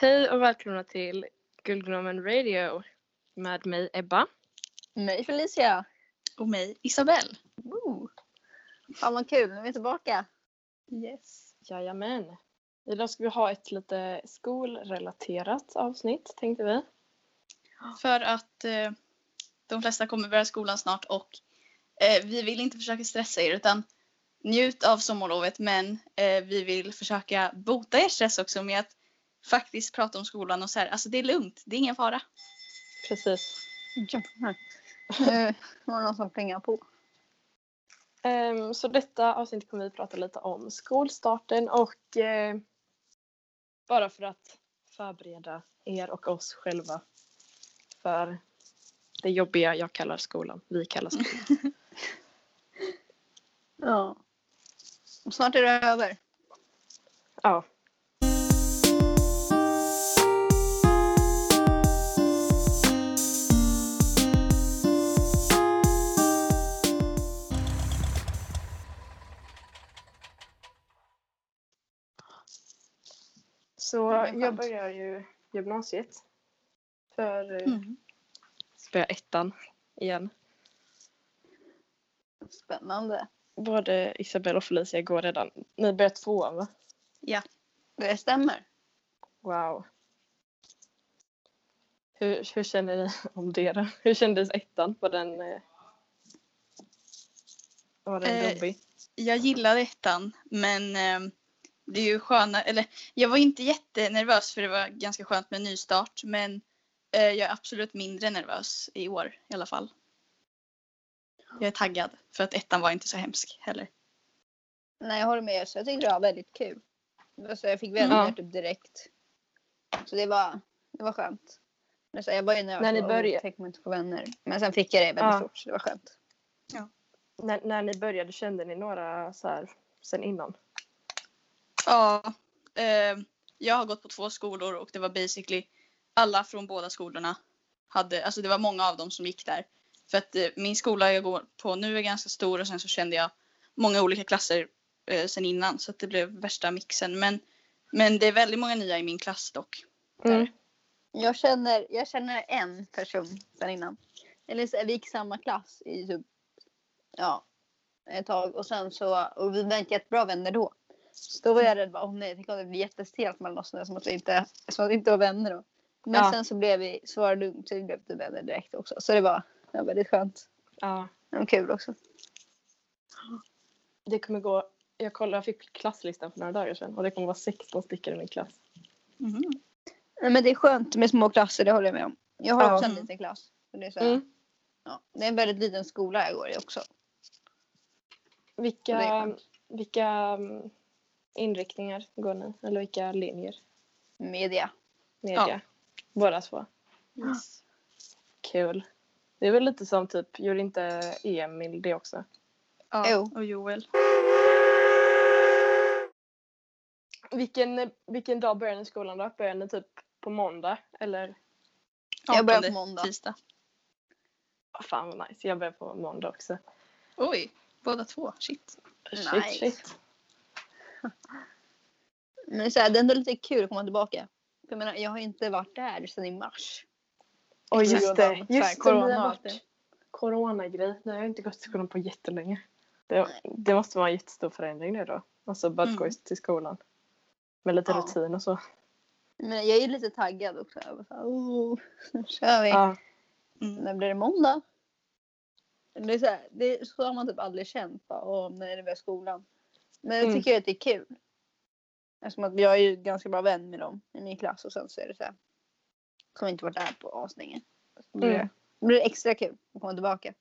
Hej och välkomna till Guldgnomen Radio med mig Ebba. Mig Felicia. Och mig Isabelle. Fan vad kul, nu är vi tillbaka. Yes. Jajamän. Idag ska vi ha ett lite skolrelaterat avsnitt tänkte vi. För att eh, de flesta kommer börja skolan snart och eh, vi vill inte försöka stressa er utan njut av sommarlovet men eh, vi vill försöka bota er stress också med att faktiskt prata om skolan och så här. Alltså det är lugnt, det är ingen fara. Precis. Nu var det någon som plingade på. Ehm, så detta avsnitt kommer vi prata lite om skolstarten och eh, bara för att förbereda er och oss själva för det jobbiga jag kallar skolan. Vi kallar skolan. Ja. Och snart är det över. ja. Så jag börjar ju gymnasiet. För eh, Mm. ska börja ettan igen. Spännande. Både Isabelle och Felicia går redan. Ni börjar tvåan va? Ja. Det stämmer. Wow. Hur, hur känner ni om det då? Hur kändes ettan? Var den, eh, var den Eh, jobbig? Jag gillade ettan men eh, det är ju sköna, eller jag var inte jättenervös för det var ganska skönt med nystart men eh, jag är absolut mindre nervös i år i alla fall. Jag är taggad för att ettan var inte så hemsk heller. Nej jag håller med. Så jag tyckte det var väldigt kul. Alltså, jag fick vänner Ja. typ direkt. Så det var, det var skönt. Men så jag var ju nervös. När ni började- Tänk om jag inte får vänner. Men sen fick jag det väldigt Ja. fort så det var skönt. När, när ni började kände ni några så här sen innan? Ja, eh, jag har gått på två skolor och det var basically alla från båda skolorna hade, alltså det var många av dem som gick där. För att eh, min skola jag går på nu är ganska stor och sen så kände jag många olika klasser eh, sen innan så att det blev värsta mixen. Men, men det är väldigt många nya i min klass dock. Mm. Jag känner, jag känner en person sen innan. Eller så, vi gick samma klass i typ, ja, ett tag. Och sen så, och vi var inte jättebra vänner då. Då var jag rädd, bara, åh nej, tänk om det blir jättestelt mellan oss nu som att vi inte, som att vi inte var vänner då. Men Ja. sen så blev vi, så var det lugnt, så vi blev typ vänner direkt också. Så det var, det var väldigt skönt. Ja. Det var kul också. Det kommer gå, jag kollade, jag fick klasslistan för några dagar sedan och det kommer vara 16 stycken i min klass. Nej, men det är skönt med små klasser, det håller jag med om. Jag har Ja. också en liten klass. Det, är så här, Mm. ja, det är en väldigt liten skola jag går i också. Vilka, vilka mm, inriktningar går ni? Eller vilka linjer? Media. Media? Båda två? Yes. Kul. Det är väl lite som typ, gjorde inte Emil det också? Ja, Jo. och Joel. Vilken, vilken dag börjar ni skolan då? Börjar ni typ på måndag? Eller? Jag börjar på 18 måndag. Tisdag. Oh, fan vad nice, jag börjar på måndag också. Oj, båda två. Shit. Shit, Nice. shit. Men så här, det är ändå lite kul att komma tillbaka. För jag, menar, jag har inte varit där sedan i mars. Exakt. just det, här, just det, corona och har det. varit coronagrej. Nej jag har inte gått till skolan på jättelänge. Det, det måste vara en jättestor förändring det då. Alltså bara att gå Mm. till skolan. Med lite Ja. rutin och så. Men jag är lite taggad också. Jag bara oh, nu kör vi. Ja. Mm. När blir det måndag? Det är så, här, det är, så har man typ aldrig känt. Bara, Åh, när är det börjar skolan? Men jag Mm. tycker att det är kul. Eftersom att jag är ju ganska bra vän med dem i min klass och sen så är det så här. Som inte varit där på aslänge. Blir Mm. det, då blir det extra kul att komma tillbaka.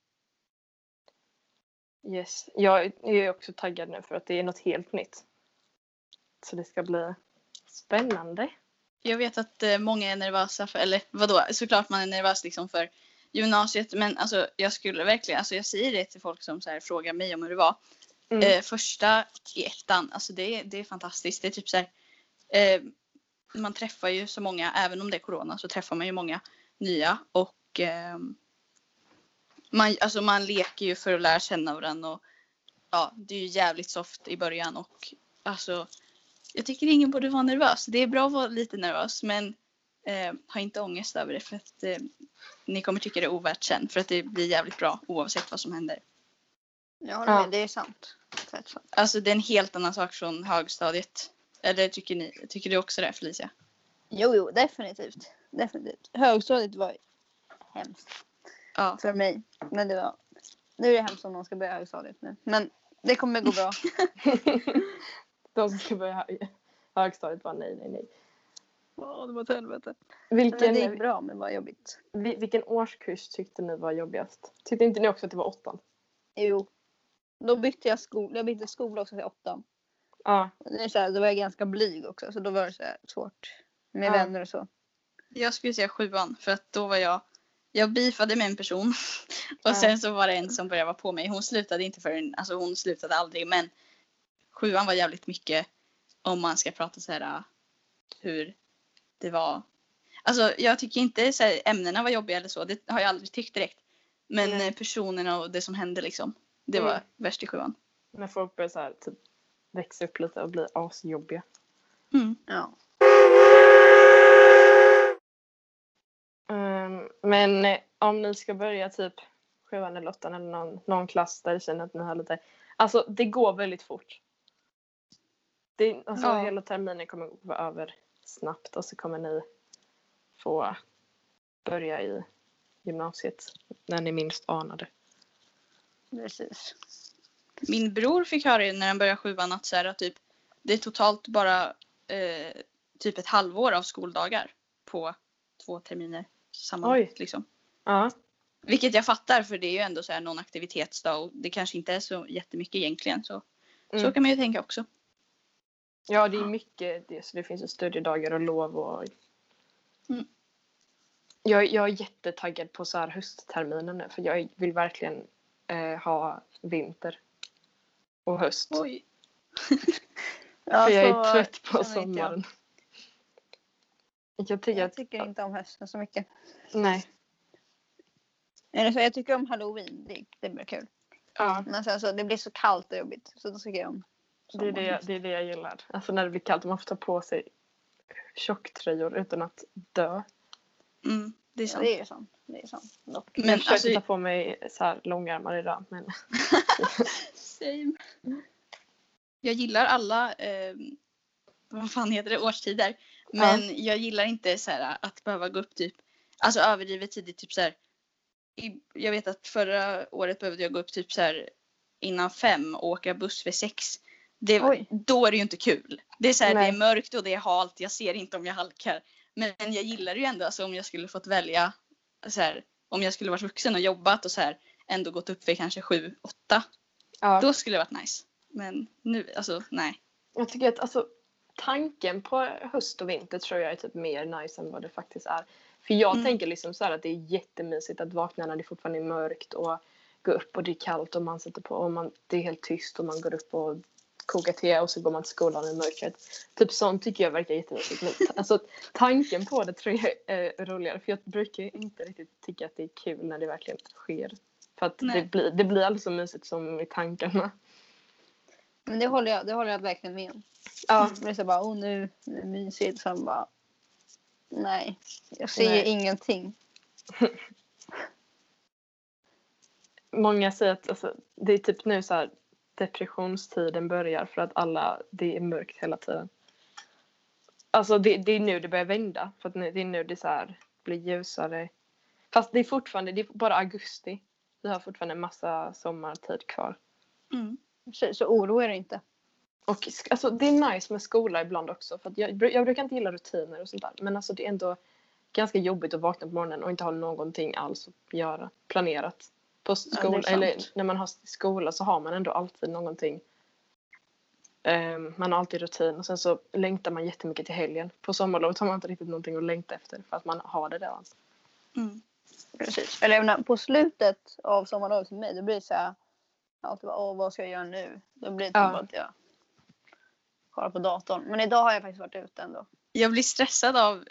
Yes. Jag är också taggad nu för att det är något helt nytt. Så det ska bli spännande. Jag vet att eh, många är nervösa för, eller vadå, såklart man är nervös liksom för gymnasiet men alltså jag skulle verkligen, alltså jag säger det till folk som så här, frågar mig om hur det var. Mm. Eh, första i ettan, alltså det, är- det är fantastiskt. Det är typ så här, eh, man träffar ju så många, även om det är corona så träffar man ju många nya och eh, man, alltså man leker ju för att lära känna varandra och ja, det är ju jävligt soft i början och alltså jag tycker ingen borde vara nervös. Det är bra att vara lite nervös men eh, ha inte ångest över det för att eh, ni kommer tycka det är ovärt sen för att det blir jävligt bra oavsett vad som händer. Jag håller Ja. med, det är sant. Sant. Alltså det är en helt annan sak från högstadiet. Eller tycker ni, tycker du också det Felicia? Jo, jo, definitivt. Definitivt. Högstadiet var hemskt Ja. för mig. Men det var... Nu är det hemskt om någon ska börja högstadiet nu. Men det kommer gå bra. De som ska börja hö- högstadiet bara nej, nej, nej. Ja, det var ett helvete. Vilken, Men det gick bra, men var jobbigt. vi- vilken årskurs tyckte ni var jobbigast? Tyckte inte ni också att det var åttan? Jo. Då bytte jag skola. Jag bytte skola också till åttan. Ja. Det är så här, då var jag ganska blyg också. Så då var det så här svårt. Med Ja. vänner och så. Jag skulle säga sjuan för att då var jag jag beefade med en person och Ja. sen så var det en som började vara på mig. Hon slutade inte förrän, alltså hon slutade aldrig men sjuan var jävligt mycket om man ska prata så här äh, hur det var. Alltså jag tycker inte så här, ämnena var jobbiga eller så, det har jag aldrig tyckt direkt. Men eh, personerna och det som hände liksom, det var Mm. värst i sjuan. När folk börjar så här, typ, växa upp lite och bli asjobbiga. Mm. Ja. Ehm, men eh, om ni ska börja typ sjuan eller åttan eller någon, någon klass där ni känner att ni har lite... Alltså det går väldigt fort. Det, alltså, Ja. Hela terminen kommer gå över snabbt och så kommer ni få börja i gymnasiet när ni minst anade. Precis. Min bror fick höra när han började sjuan att, så här, att typ, det är totalt bara eh, typ ett halvår av skoldagar på två terminer sammanlagt. Liksom. Ja. Vilket jag fattar för det är ju ändå så här någon aktivitetsdag och det kanske inte är så jättemycket egentligen. Så, så Mm. kan man ju tänka också. Ja, det är mycket det. Så det finns ju studiedagar och lov och... Mm. Jag, jag är jättetaggad på så här höstterminen nu för jag vill verkligen eh, ha vinter och höst. Oj. Ja, för jag är trött på inte jag. sommaren. Jag tycker Jag att... tycker inte om hösten så mycket. Nej. Eller så jag tycker om halloween. Det, det blir kul. Ja, Men sen så det blir så kallt och jobbigt. Så då tycker jag om det är det, jag- det är det jag gillar. Alltså när det blir kallt och man får ta på sig tjocktröjor utan att dö. Mm, det är Ja, sant. det är sant. Det är sant. Dock. Men jag försökte alltså, ta på mig så här långärmar idag men Same. Jag gillar alla, eh, vad fan heter det, årstider. Men jag gillar inte så här att behöva gå upp typ, alltså överdrivet tidigt typ så här. I, jag vet att förra året behövde jag gå upp typ så här innan fem och åka buss vid sex. Det, Oj. då är det ju inte kul. Det är så här, det är mörkt och det är halt, jag ser inte om jag halkar. Men jag gillar ju ändå, alltså om jag skulle fått välja så här, om jag skulle varit vuxen och jobbat och så här ändå gått upp vid kanske sju, åtta. ja. Då skulle det varit nice. Men nu, alltså nej. Jag tycker att alltså, tanken på höst och vinter tror jag är typ mer nice än vad det faktiskt är. För jag Mm. tänker liksom så här att det är jättemysigt att vakna när det fortfarande är mörkt och gå upp och det är kallt och man sätter på och man, det är helt tyst och man går upp och kokar te och så går man till skolan i mörkret. Typ sånt tycker jag verkar jättemysigt. Men alltså, tanken på det tror jag är roligare för jag brukar inte riktigt tycka att det är kul när det verkligen sker. För att det blir, det blir aldrig så mysigt som i tankarna. Men det håller jag, det håller jag verkligen med om. Ja. Det är så bara, oh, nu nu är det mysigt. Sen bara, nej. Jag ser Nej. ingenting. Många säger att alltså, det är typ nu så här depressionstiden börjar för att alla, det är mörkt hela tiden. Alltså det, det är nu det börjar vända för att nu, det är nu det så här blir ljusare. Fast det är fortfarande, det är bara augusti. Vi har fortfarande en massa sommartid kvar. Mm. Så, så oroa er inte. Och alltså, det är nice med skola ibland också. För att jag, jag brukar inte gilla rutiner och sånt där. Men alltså, det är ändå ganska jobbigt att vakna på morgonen och inte ha någonting alls att göra planerat. På det är skola, sant. eller när man har skola så har man ändå alltid någonting. Ehm, man har alltid rutin och sen så längtar man jättemycket till helgen. På sommarlovet har man inte riktigt någonting att längta efter för att man har det redan. Mm. Precis. Eller jag menar, på slutet av sommarlovet för mig, då blir det så här. Jag alltid bara, åh vad ska jag göra nu? Då blir det typ Ja. bara att jag kollar på datorn. Men idag har jag faktiskt varit ute ändå. Jag blir stressad av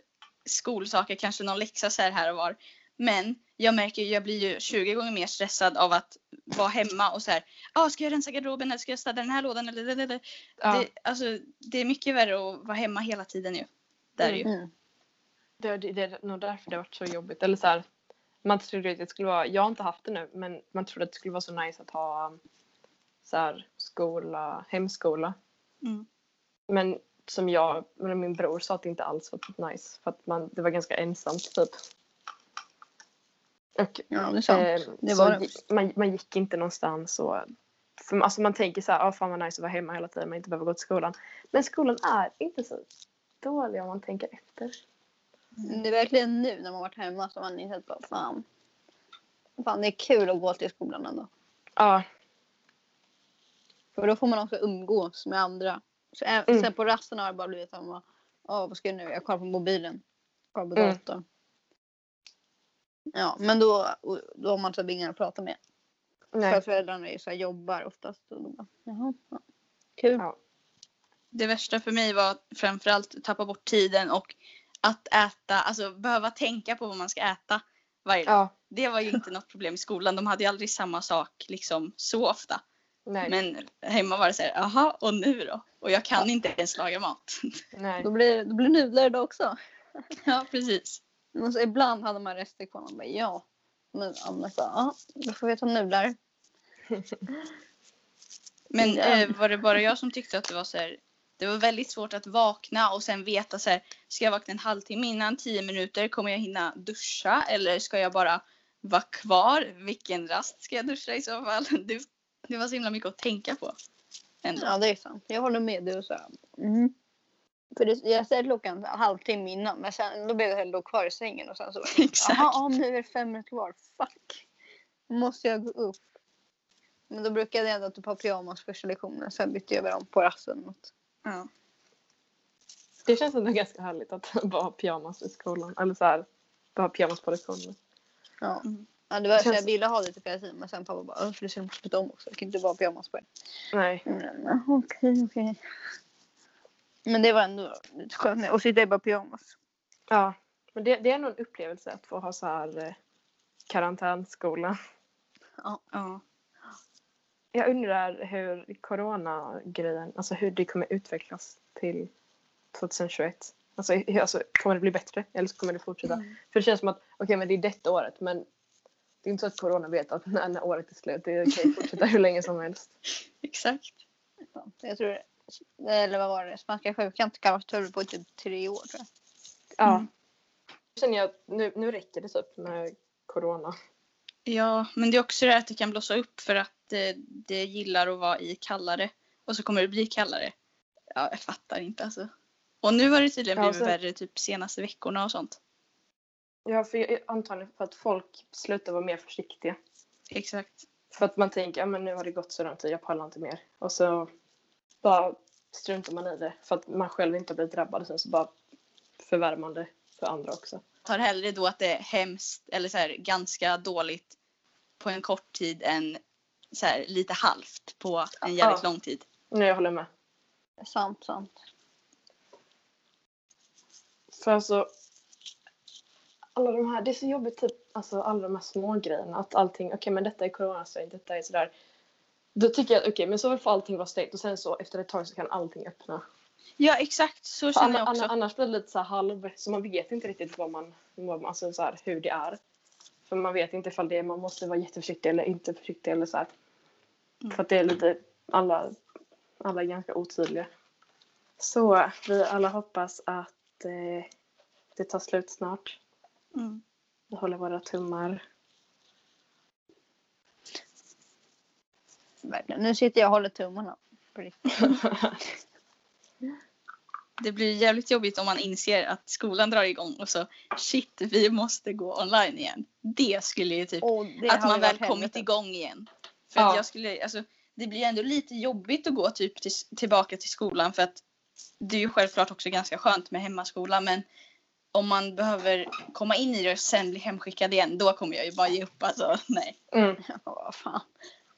skolsaker, kanske någon läxa så här, här och var. Men jag märker jag blir ju 20 gånger mer stressad av att vara hemma och så här, ah, ska jag rensa garderoben eller ska jag städa den här lådan eller det, det, det. Ja. Det, alltså, det är mycket värre att vara hemma hela tiden ju. Det är det ju. Mm. Det, det, det är nog därför det har varit så jobbigt. Eller så här, man trodde att det skulle vara, jag har inte haft det nu, men man trodde att det skulle vara så nice att ha um, så här, skola, hemskola. Mm. Men som jag, eller min bror sa att det inte alls var nice. För att man, det var ganska ensamt typ. Och Ja, det är sant. eh, det var det. Man, man gick inte någonstans och för, alltså man tänker så här, ah, fan vad nice att vara hemma hela tiden, man inte behöver gå till skolan. Men skolan är inte så dålig om man tänker efter. Det är verkligen nu när man varit hemma som man insett bara fan. Fan det är kul att gå till skolan ändå. Ja, För då får man också umgås med andra. Så Mm. Sen på rasten har det bara blivit som att Åh, vad ska jag nu? Jag kollar på mobilen. Kollar på Mm. Ja, men då, då har man typ ingen att prata med. För nej. att föräldrarna är så här, jobbar oftast. Och då bara, Jaha, ja. Kul. Ja. Det värsta för mig var framförallt att tappa bort tiden och att äta, alltså behöva tänka på vad man ska äta varje dag. Ja, Det var ju inte något problem i skolan. De hade ju aldrig samma sak liksom så ofta. nej. Men hemma var det så här, jaha och nu då? Och jag kan inte ens laga mat. nej. Då blir då blir det nudlar idag också. ja precis. Men så ibland hade man rester kvar. Man bara, ja. Men annars bara, ja, då får vi ta nudlar. Men Ja. eh, var det bara jag som tyckte att det var så här, det var väldigt svårt att vakna och sen veta så här, ska jag vakna en halvtimme innan, tio minuter, kommer jag hinna duscha eller ska jag bara vara kvar? Vilken rast ska jag duscha i så fall? Det, det var så himla mycket att tänka på. Ändå. Ja, det är sant. Jag håller med. Du så här, mm. För det, jag ställde klockan en halvtimme innan. Men sen då blev jag ändå kvar i sängen. Och sen så Exakt. Jaha, ja, nu är det fem minuter kvar. Fuck. Då måste jag gå upp. Men då brukade jag ändå typ ha pyjamas första lektionen. Sen bytte jag över dem på rasten. Ja. Det känns ändå ganska härligt att bara ha pyjamas i skolan. Eller så här, bara ha pyjamas på lektionen. Ja. Mm. Ja, det var, så Känns- jag ville ha det typ hela tiden. Men sen pappa bara, "Åh, för du ska måste byta om också. Jag kan inte bara ha pyjamas på det. Nej. Mm, Okej, okej. Men det var ändå lite skönt. Och sitta i bara pyjamas. Ja. Men det, det är nog en upplevelse att få ha så här eh, karantänskola. Ja. Jag undrar hur coronagrejen, alltså hur det kommer utvecklas till 2021. Alltså, hur- alltså kommer det bli bättre eller kommer det fortsätta? Mm. För det känns som att, okej men det är detta året men det är inte så att corona vet att när, när året är slut, det kan fortsätta hur länge som helst. Exakt. Jag tror, eller vad var det, spanska sjukan kan vara på typ tre år tror jag. Ja. Mm. Nu känner jag nu, nu räcker det typ med corona. Ja, men det är också det att det kan blossa upp för att eh, det gillar att vara i kallare. Och så kommer det bli kallare. Ja, jag fattar inte alltså. Och nu har det tydligen Ja, blivit sen- värre typ senaste veckorna och sånt. Ja, för jag, antagligen för att folk slutar vara mer försiktiga. Exakt. För att man tänker, ja men nu har det gått så lång tid, jag pallar inte mer. Och så bara struntar man i det. För att man själv inte har blivit drabbad. Sen så bara förvärrar man det för andra också. Tar hellre då att det är hemskt eller så här, ganska dåligt på en kort tid än så här, lite halvt på en jävligt Ja. lång tid. Nej, jag håller med. Sant, sant. För alltså alla de här, det är så jobbigt typ, alltså alla de här små grejerna. Att allting, okej men detta är coronastängt, detta är sådär. Då tycker jag att okej, men så får allting vara stängt och sen så efter ett tag så kan allting öppna. Ja, exakt. Så För känner anna, jag också. anna, annars blir det lite så halv, så man vet inte riktigt vad man, vad alltså så här, hur det är. För man vet inte ifall det är, man måste vara jätteförsiktig eller inte försiktig eller så här. Mm. För att det är lite, alla, alla är ganska otydliga. Så vi alla hoppas att eh, det tar slut snart. Mm. Vi håller våra tummar. Verkligen. Nu sitter jag och håller tummarna. Det blir jävligt jobbigt om man inser att skolan drar igång och så shit, vi måste gå online igen. Det skulle ju typ att man väl kommit helvete. igång igen. För Ja. jag skulle, alltså, det blir ändå lite jobbigt att gå typ till, tillbaka till skolan för att det är ju självklart också ganska skönt med hemmaskola men om man behöver komma in i det och sen bli hemskickad igen då kommer jag ju bara ge upp alltså nej. Mm. Ja, vad fan.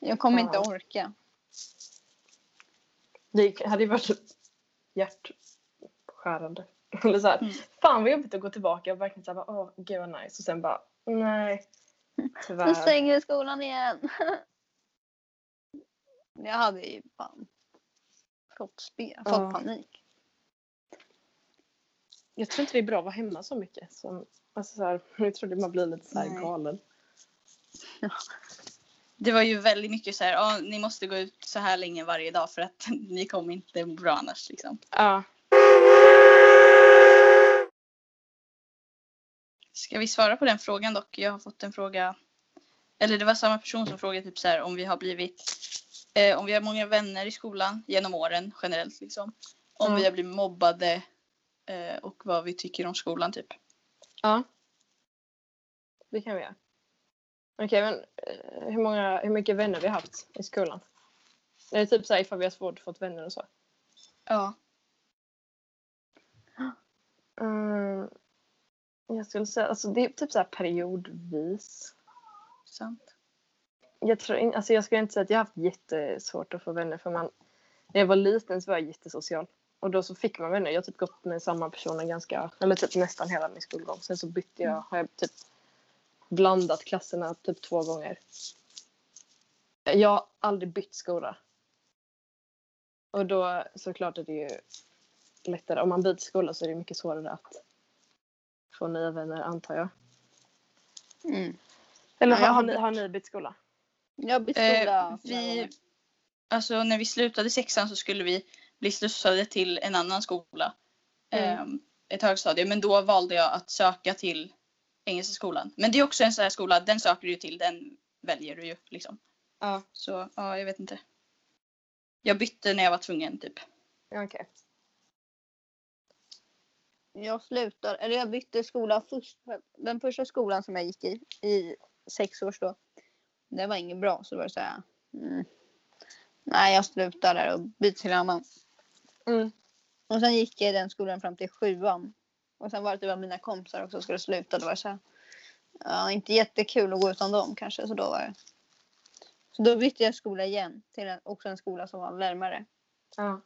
Jag kommer inte Ja. orka. Det hade ju varit hjärtskärande. Eller så här, Mm. fan vad jobbigt att gå tillbaka och verkligen såhär, åh gud vad nice. Och sen bara, nej. Nu Tyvärr. stänger skolan igen. Jag hade ju fan fått, spe, Ja. fått panik. Jag tror inte det är bra att vara hemma så mycket. Som, alltså så här, jag tror man blir lite så här Nej. Det var ju väldigt mycket så här, "Ja, ni måste gå ut så här länge varje dag för att ni kommer inte må bra annars liksom. Ja. Ska vi svara på den frågan dock? Jag har fått en fråga. Eller det var samma person som frågade typ så här om vi har blivit eh, om vi har många vänner i skolan genom åren generellt liksom. Om Mm. vi har blivit mobbade eh, och vad vi tycker om skolan typ. Ja. Det kan vi göra. Okej, men eh, hur, många, hur mycket vänner vi har haft i skolan? Är det typ så här ifall vi har svårt fått vänner och så? Ja. Mm, jag skulle säga, alltså det är typ så här periodvis. Sant. Jag tror in, alltså jag skulle inte säga att jag har haft jättesvårt att få vänner för man, när jag var liten så var jag jättesocial. Och då så fick man vänner. Jag har typ gått med samma personer ganska, eller typ nästan hela min skolgång. Sen så bytte jag, har jag typ blandat klasserna typ två gånger. Jag har aldrig bytt skola. Och då såklart är det ju lättare. Om man byter skola så är det mycket svårare att få nya vänner antar jag. Mm. Eller Ja, jag har, har ni, bytt. har ni bytt skola? Jag bytte Eh, skola några vi, alltså när vi slutade sexan så skulle vi bli slussade till en annan skola. Mm. Eh, ett högstadie. Men då valde jag att söka till Engelska skolan. Men det är också en sån här skola, den söker du ju till, den väljer du ju liksom. Ja. Så ja, jag vet inte. Jag bytte när jag var tvungen typ. Okej. Jag slutade, eller jag bytte skola först. Den första skolan som jag gick i, i sex års då. Det var inget bra så då var det så här. Mm, nej jag slutar där och byter till en annan. Mm. Och sen gick jag i den skolan fram till sjuan. Och sen var det typ att mina kompisar också skulle sluta. Då var det så här. Ja, inte jättekul att gå utan dem kanske. Så då var det. Så då bytte jag skola igen till en, också en skola som var närmare Ja.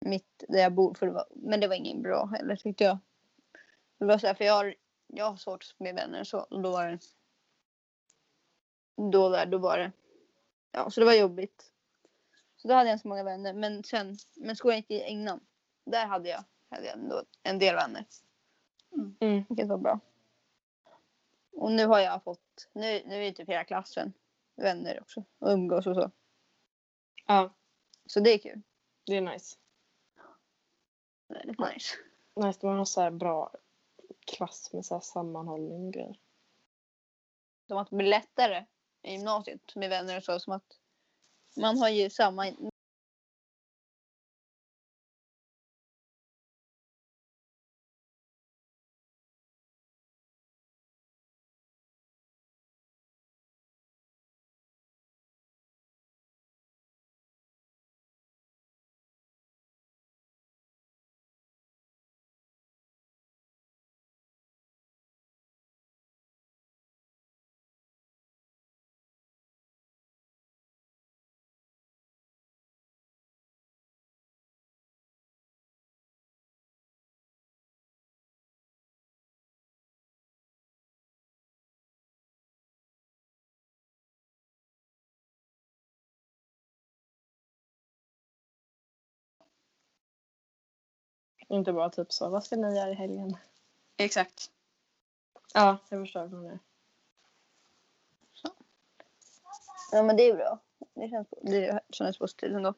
mitt där jag bor. För det var, men det var ingen bra heller tyckte jag. Det var så här, för jag har, jag har svårt med vänner så. Och då var det. Då, där, då var det. Ja, så det var jobbigt. Så då hade jag inte så många vänner. Men sen, men skolan gick i innan. Där hade jag, hade jag ändå en del vänner. Mm. Vilket var bra. Och nu har jag fått, nu, nu är typ hela klassen vänner också. Och umgås och så. ja, Så det är kul. det är nice. Väldigt nice. Nice när man har så här bra klass med så här sammanhållning och grejer. Som att det blir lättare i gymnasiet med vänner och så. Som att man har ju samma Inte bara typ så, vad ska ni göra i helgen? Exakt. Ja, jag förstår vad du. Ja men det är bra. Det känns, det känns positivt ändå.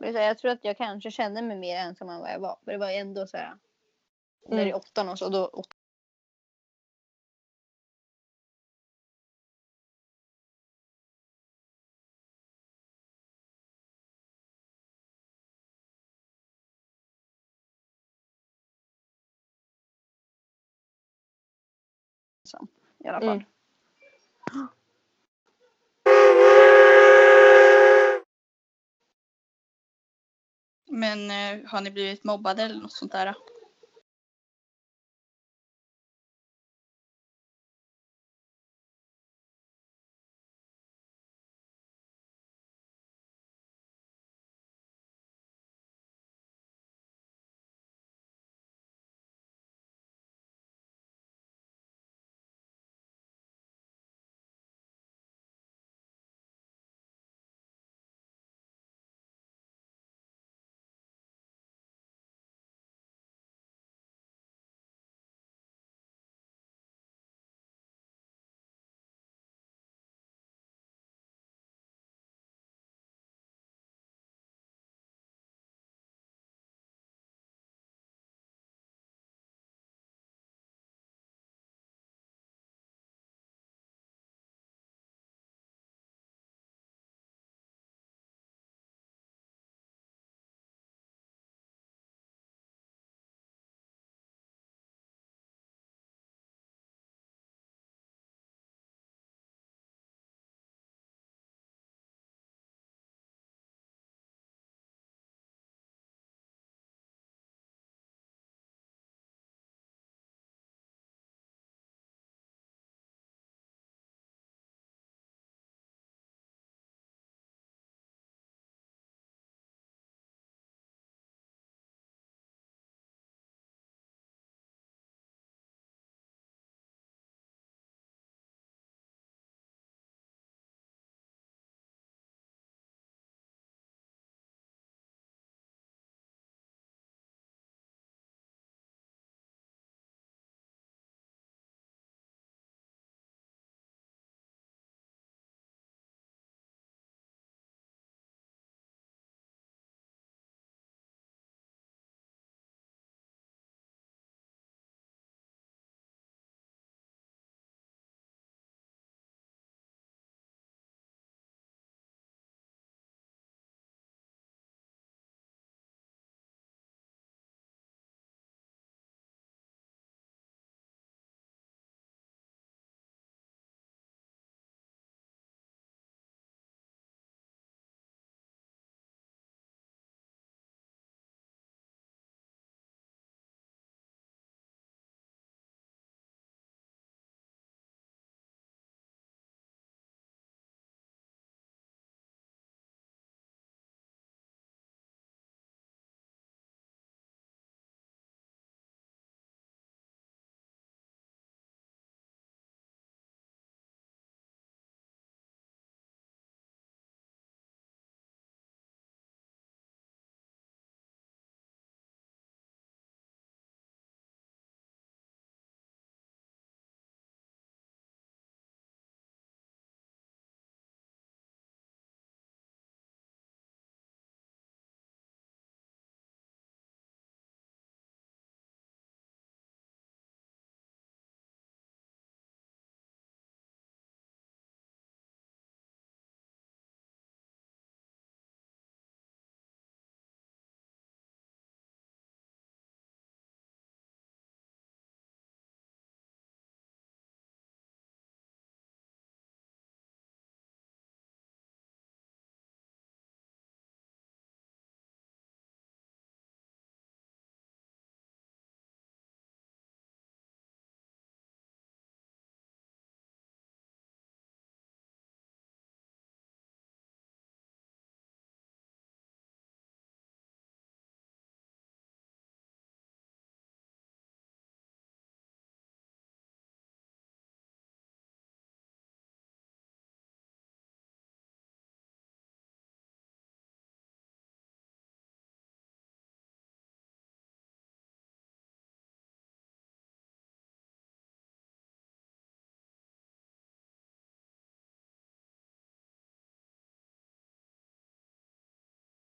Men så här, jag tror att jag kanske kände mig mer ensam än vad jag var. För det var ändå så här. Där Mm. i åttan och så. Då, åt- I alla fall. Mm. Men eh, har ni blivit mobbade eller något sånt där?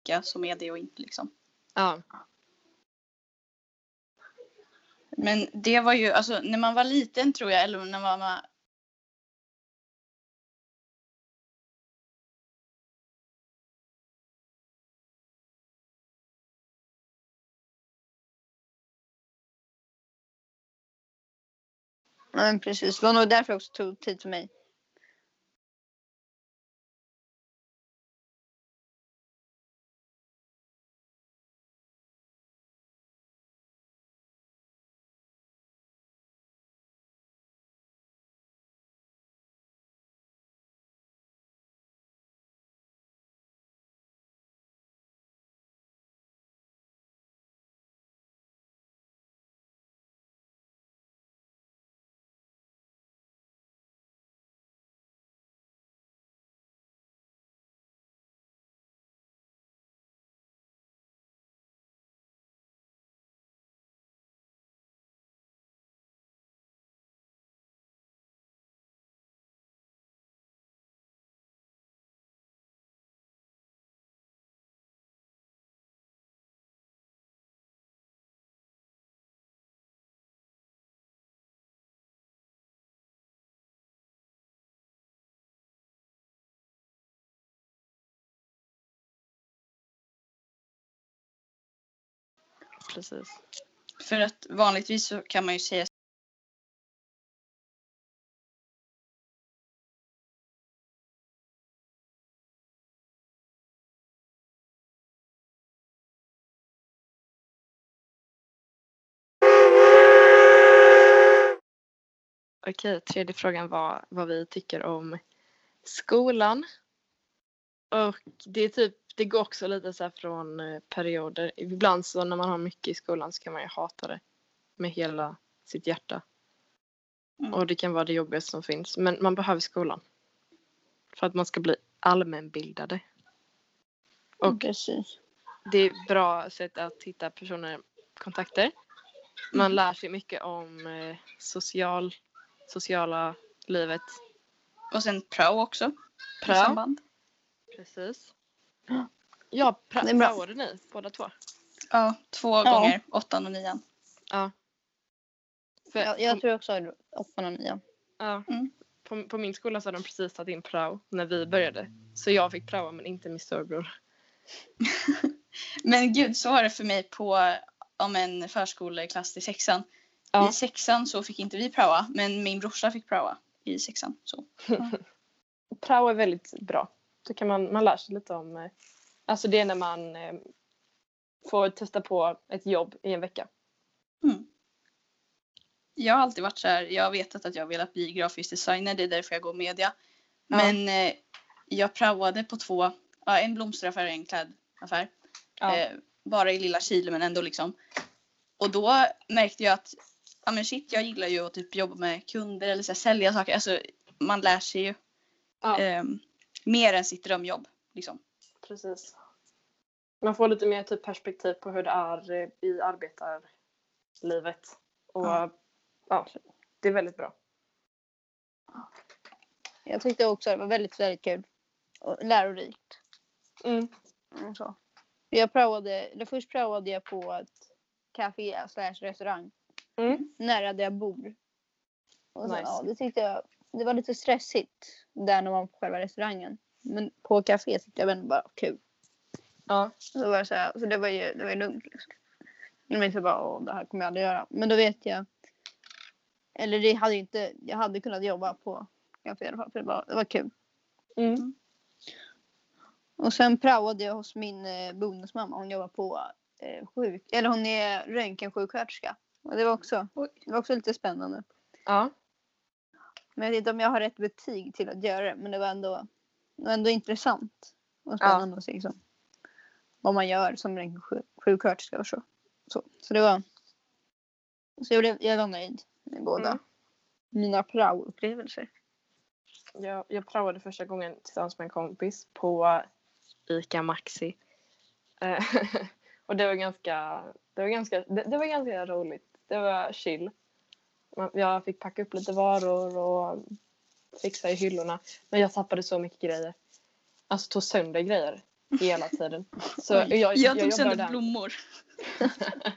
Vilka som är det och inte liksom. Ja. Men det var ju, alltså när man var liten tror jag, eller när man var men precis. Det var nog därför jag också tog tid för mig. Precis. För att vanligtvis så kan man ju säga Okej, tredje frågan var vad vi tycker om skolan. Och det är typ, det går också lite så från eh, perioder. Ibland så när man har mycket i skolan så kan man ju hata det med hela sitt hjärta. Mm. Och det kan vara det jobbigaste som finns. Men man behöver skolan. För att man ska bli allmänbildade. Och Precis. det är ett bra sätt att hitta personer, kontakter. Man Mm. lär sig mycket om eh, social, sociala livet. och sen prao också. Prao. Precis. Ja, praoade ni båda två? Ja, två Ja. gånger, åttan och nian. Ja. För Jag, jag tror också åttan och nian. ja, Mm. på, på min skola så hade de precis tagit in prao när vi började. Så jag fick praoa men inte min storebror. Men gud, så var det för mig på om en förskoleklass till sexan. Ja. I sexan så fick inte vi praoa, men min brorsa fick praoa i sexan. Så. Prao är väldigt bra. Då kan man, man lär sig lite om, eh, alltså det är när man eh, får testa på ett jobb i en vecka. Mm. Jag har alltid varit så här, jag har vetat att jag velat bli grafisk designer, det är därför jag går media. Ja. Men eh, jag praoade på två, ja, en blomsteraffär och en klädaffär. Ja. Eh, bara i lilla Chile men ändå liksom. Och då märkte jag att, ja men shit jag gillar ju att typ jobba med kunder eller så här, sälja saker. Alltså man lär sig ju Ja. ehm, mer än sitt drömjobb. Liksom. Precis. Man får lite mer typ perspektiv på hur det är eh, i arbetarlivet. Och Ja. ja, det är väldigt bra. Jag tyckte också att det var väldigt, väldigt kul. Och lärorikt. Mm. Mm, så. Jag praoade, eller först praoade jag på ett café slash restaurang. Mm. Nära där jag bor. Och sen, Nice. ja, det tyckte jag, det var lite stressigt. Där när man var på själva restaurangen. Men på café tyckte jag ändå bara kul. Ja. Så, var det så, här, så det var ju, det var ju lugnt. Liksom. Jag tänkte bara, åh, det här kommer jag aldrig göra. Men då vet jag. Eller det hade inte, jag hade kunnat jobba på café i alla fall. För det var, det var kul. Mm. Och sen praoade jag hos min eh, bonusmamma. Hon jobbar på eh, sjuk, eller hon är röntgensjuksköterska. Och det var också, Oj. det var också lite spännande. Ja. Men jag vet inte om jag har rätt betyg till att göra det. Men det var ändå, det var ändå intressant. Och Ja. spännande att se liksom, vad man gör som röntgensjuksköterska och så. Så, så det var. Så jag, blev, jag var nöjd med båda Mm. mina prao-upplevelser. Jag, jag praoade första gången tillsammans med en kompis på ICA Maxi. Eh, och det var ganska, det var ganska, det, det var ganska roligt. Det var chill. Jag fick packa upp lite varor och fixa i hyllorna. Men jag tappade så mycket grejer. Alltså tog sönder grejer. hela tiden. Så Oj, jag, jag, tog jobbade sönder där. blommor.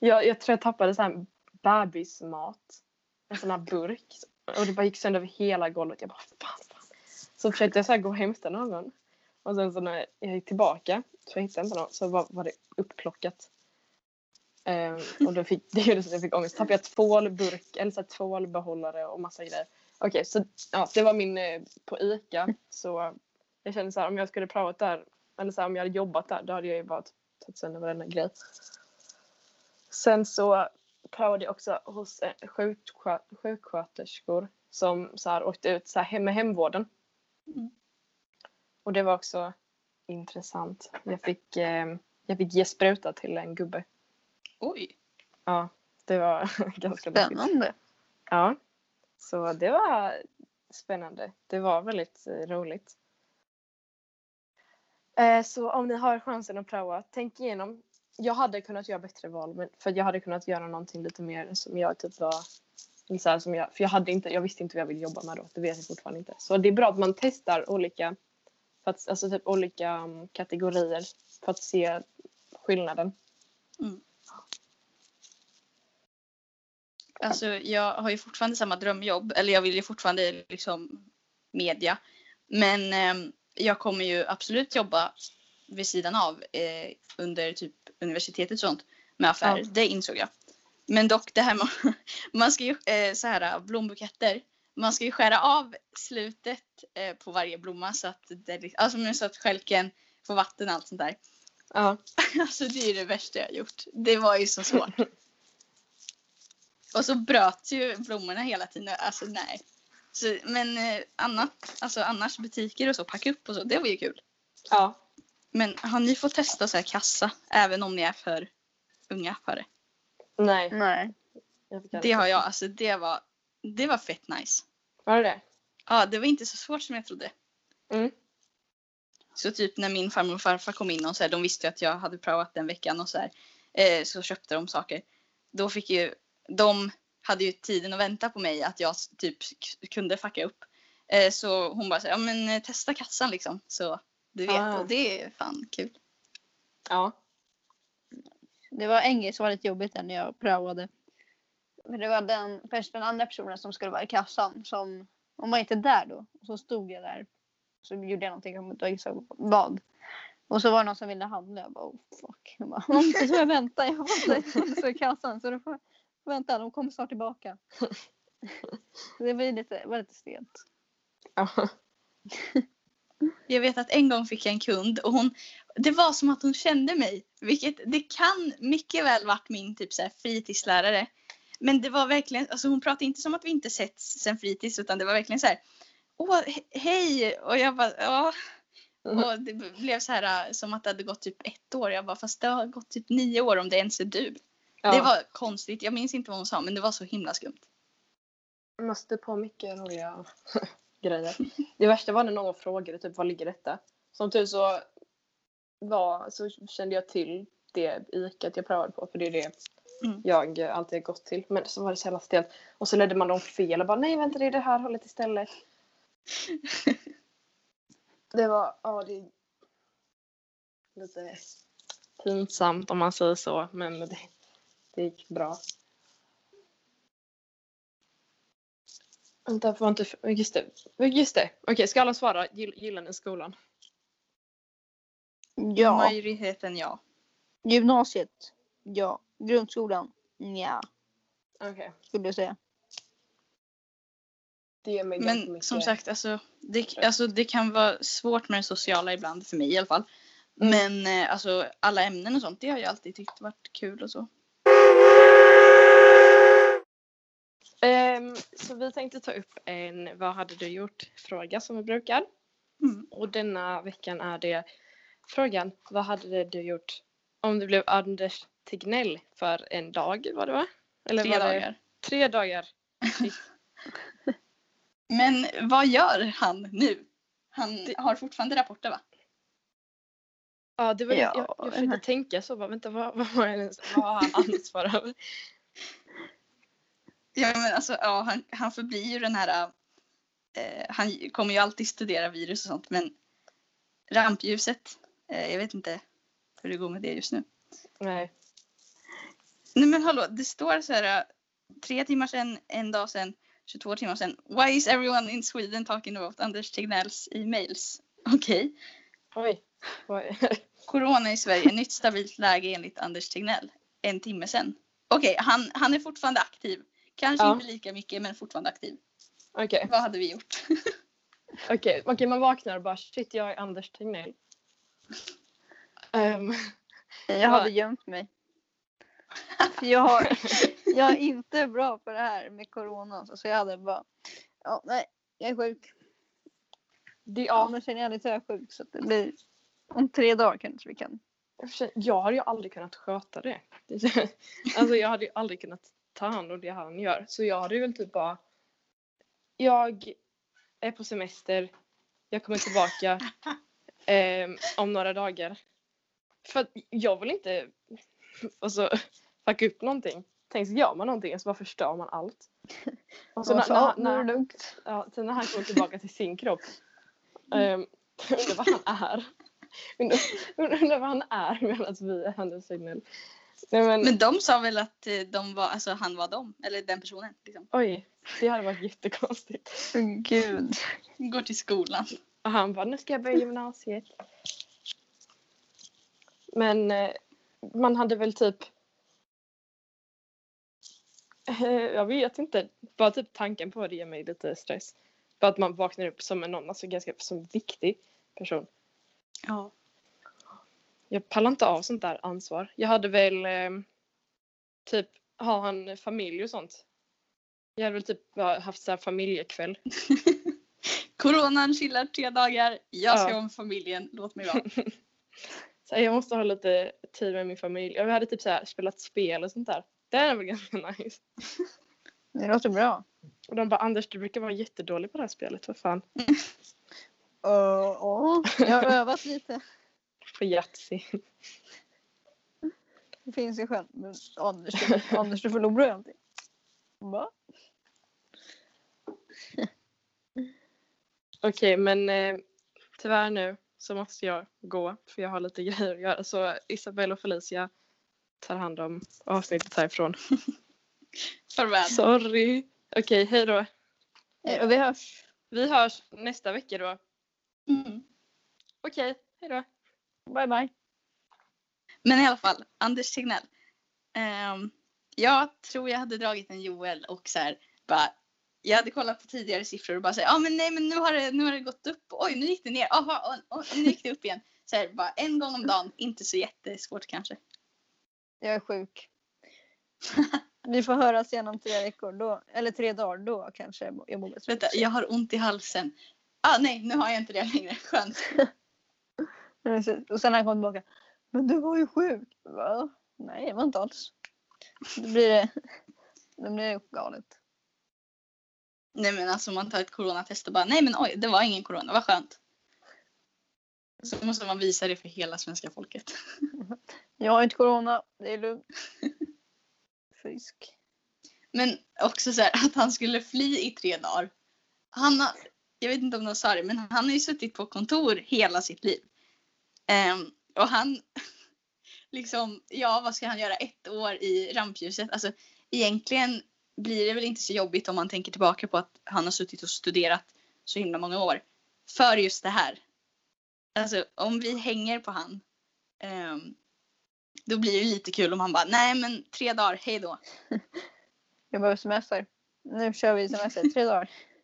Jag, jag tror jag tappade så här bebismat. En sån här burk. Och det bara gick sönder över hela golvet. Jag bara fan, fan. Så försökte jag så gå och hämta någon. Och sen så när jag gick tillbaka så jag hittade inte någon så var, var det uppplockat. Ehm, och då fick, det gjorde så att jag fick ångest. Tappade jag tvålburk, eller så här tvålbehållare och massa grejer. Okej, så ja, det var min eh, på ICA. Så jag kände så här om jag skulle provat där, eller så här, om jag hade jobbat där, då hade jag ju bara tagit sönder varenda grej. Sen så prövade jag också hos eh, sjuksköt- sjuksköterskor som så här åkte ut så här med hemvården. Mm. Och det var också intressant. Jag fick, eh, jag fick ge spruta till en gubbe. Oj. Ja, det var ganska. Spännande. Ja, så det var spännande. Det var väldigt eh, roligt. Eh, så om ni har chansen att prova, tänk igenom. Jag hade kunnat göra bättre val, men för jag hade kunnat göra någonting lite mer som jag typ var så här, som jag, för jag, hade inte, jag visste inte vad jag ville jobba med då. Det vet jag fortfarande inte. Så det är bra att man testar olika, för att, alltså typ olika um, kategorier för att se skillnaden. Alltså jag har ju fortfarande samma drömjobb. Eller jag vill ju fortfarande liksom media. Men ehm, jag kommer ju absolut jobba vid sidan av eh, under typ universitetet och sånt med affärer. Ja. Det insåg jag. Men dock det här med man ska ju eh, så här blombuketter. Man ska ju skära av slutet eh, på varje blomma så att det alltså så att stjälken får vatten och allt sånt där. Ja. Alltså det är det värsta jag gjort. Det var ju så svårt. Och så bröt ju blommorna hela tiden. Alltså nej. Så, men eh, annat, alltså annars butiker och så, packa upp och så, det var ju kul. ja. Men har ni fått testa så här kassa, även om ni är för unga för det? Nej. Nej. Det har jag, alltså det var, det var fett nice. Var det det? Ja, det var inte så svårt som jag trodde. Mm. Så typ när min farmor och farfar kom in och så här, de visste ju att jag hade provat den veckan och så här, eh, så köpte de saker. Då fick ju, de hade ju tiden att vänta på mig att jag typ kunde fucka upp. Eh, så hon bara så ja men eh, testa kassan liksom. Så du vet, Ah. och det är fan kul. Ja. Det var en grej som var lite jobbigt där när jag prövade. För det var den, först den andra personen som skulle vara i kassan som, hon var inte där då. Så stod jag där. Så gjorde jag någonting, jag kommer inte ihåg vad. Och så var det någon som ville handla. Jag bara oh fuck. Jag bara, "Om inte så jag vänta. Jag inte så i kassan. Så då får vänta, de kommer snart tillbaka. Det var lite, var lite stelt. ja. Jag vet att en gång fick jag en kund och hon, det var som att hon kände mig. Vilket det kan mycket väl varit min typ så här fritidslärare. Men det var verkligen, alltså hon pratade inte som att vi inte setts sen fritids utan det var verkligen så här. Åh, he- hej! Och jag bara, ja. Och det blev så här som att det hade gått typ ett år. Jag bara, fast det har gått typ nio år om det ens är du. Ja. Det var konstigt. Jag minns inte vad hon sa men det var så himla skumt. måste på mycket roliga grejer. Det värsta var när någon frågade typ var ligger detta? Som tur så var så kände jag till det ikat jag prövade på för det är det Mm. jag alltid gått till. Men så var det så jävla stelt. Och så ledde man dem fel och bara nej vänta det är det här hållet istället. det var, ja det är lite pinsamt om man säger så men det, det gick bra. Vänta, får inte... Just det. Just det. Okej, ska alla svara? Gill, gillar ni skolan? Ja. Majoriteten ja. Gymnasiet? Ja. Grundskolan? Ja, Okej. skulle jag säga. Men som sagt, alltså det, alltså det kan vara svårt med det sociala ibland, för mig i alla fall. Mm. Men eh, alltså, alla ämnen och sånt, det har jag alltid tyckt varit kul och så. Ehm, så vi tänkte ta upp en vad hade du gjort fråga som vi brukar. Mm. Och denna veckan är det frågan vad hade du gjort om du blev Anders Tegnell för en dag var det va? Eller Tre var det dagar. Tre dagar. Men vad gör han nu? Han Det- har fortfarande rapporter va? Ja, det var. Ja. Jag, jag försökte tänka så bara vänta vad, vad, var vad har han ansvar över? Ja men alltså ja, han, han förblir ju den här eh, han kommer ju alltid studera virus och sånt men rampljuset. Eh, jag vet inte hur det går med det just nu. Nej. Nej men hallå, det står så här eh, tre timmar sedan, en dag sedan, 22 timmar sedan. Why is everyone in Sweden talking about Anders Tegnells e-mails? Okej. Oj. Oj. Corona i Sverige, nytt stabilt läge enligt Anders Tegnell. En timme sedan. Okej, han, han är fortfarande aktiv. Kanske Ja. inte lika mycket men fortfarande aktiv. Okej. Vad hade vi gjort? Okej, okej, man vaknar och bara shit jag är Anders Tegnell. Ehm, Jag hade gömt mig. För jag, har, jag är inte bra på det här med corona. Så så jag hade bara, ja nej, jag är sjuk. det, Ja, ja, men sen är jag lite sjuk så att det blir om tre dagar kanske vi kan. jag hade ju aldrig kunnat sköta det. Det- Alltså jag hade ju aldrig kunnat ta hand om det han gör. Så jag hade väl typ bara Jag är på semester. Jag kommer tillbaka ehm, om några dagar. För jag vill inte alltså, fucka upp någonting. Tänk så gör man någonting så bara förstör man allt. Och så när, när, han- när. Ja, sen när han kommer tillbaka till sin kropp. Um, undrar vad han är. Undrar, undrar vad han är medan vi är hennes signal. Nej men, Men de sa väl att eh, de var, alltså, han var dem, eller den personen. Liksom. oj. Det hade varit jättekonstigt. Gud. Går till skolan. Och han bara, nu ska jag börja gymnasiet. Men eh, man hade väl typ eh, jag vet inte. Bara typ tanken på det ger mig lite stress. Bara att man vaknar upp som en någon, alltså ganska som viktig person. Ja. Jag pallar inte av sånt där ansvar. Jag hade väl eh, typ, har han familj och sånt? Jag hade väl typ haft så här familjekväll. Coronan chillar tre dagar. Jag ska Ja. med familjen. Låt mig vara. Så jag måste ha lite tid med min familj. Jag hade typ så här spelat spel och sånt där. Det är väl ganska nice. Det låter bra. Och de bara Anders du brukar vara jättedålig på det här spelet, vad fan. Ja, jag har övat lite. På Yatzy. Det finns ju själv. Men Anders, du, Anders, du förlorar alltid. Va? Okej men eh, tyvärr nu så måste jag gå för jag har lite grejer att göra. Så Isabelle och Felicia tar hand om avsnittet härifrån. Farväl. Sorry. Okej, hej då. Eh, Och vi hörs. Vi hörs nästa vecka då. Mm. Okej, hej då. Bye bye. Men i alla fall, Anders Tegnell. Ehm, jag tror jag hade dragit en Joel och så här, bara, jag hade kollat på tidigare siffror och bara säga, ja ah, men nej men nu har, det, nu har det gått upp, oj nu gick det ner, aha, och, och, nu gick det upp igen. Så här, bara en gång om dagen, inte så jättesvårt kanske. Jag är sjuk. Vi får höras igen om tre veckor. Då, eller tre dagar. Då kanske jag mår bättre. Vänta, jag har ont i halsen. Ah, nej, nu har jag inte det längre. Skönt. Och sen när han kom tillbaka. Men du var ju sjuk. Va? Nej, jag var inte alls. Då blir det, då blir det galet. Nej men alltså man tar ett coronatest och bara, nej men oj, det var ingen corona, vad skönt. Så måste man visa det för hela svenska folket. Jag har inte corona. Det är lugnt. Frisk. Men också så här att han skulle fly i tre dagar. Han har, jag vet inte om de sa det, men han har ju suttit på kontor hela sitt liv. Ehm, och han, liksom, ja vad ska han göra ett år i rampljuset? Alltså egentligen blir det väl inte så jobbigt om man tänker tillbaka på att han har suttit och studerat så himla många år. För just det här. Alltså om vi hänger på han. ehm, då blir det lite kul om han bara, nej men tre dagar, hej då. Jag behöver semester. Nu kör vi semester. Tre dagar.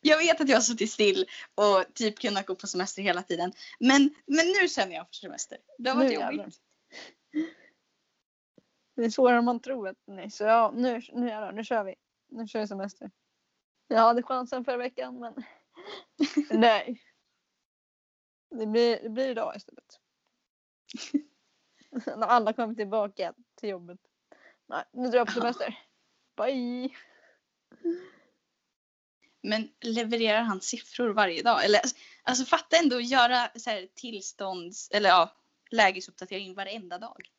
Jag vet att jag har suttit still och typ kunnat gå på semester hela tiden. Men, men nu känner jag för semester. Det har varit jobbigt. Det är svårare än man tror. Att, nej, så ja, nu, nu jävlar. Nu kör vi. Nu kör vi semester. Jag hade chansen förra veckan men nej. Det blir, det blir idag istället. När alla kommer tillbaka till jobbet. Nej, nu drar jag på semester. Bye! Men levererar han siffror varje dag? Eller, alltså fatta ändå att göra så här, tillstånds eller ja, lägesuppdatering varenda dag.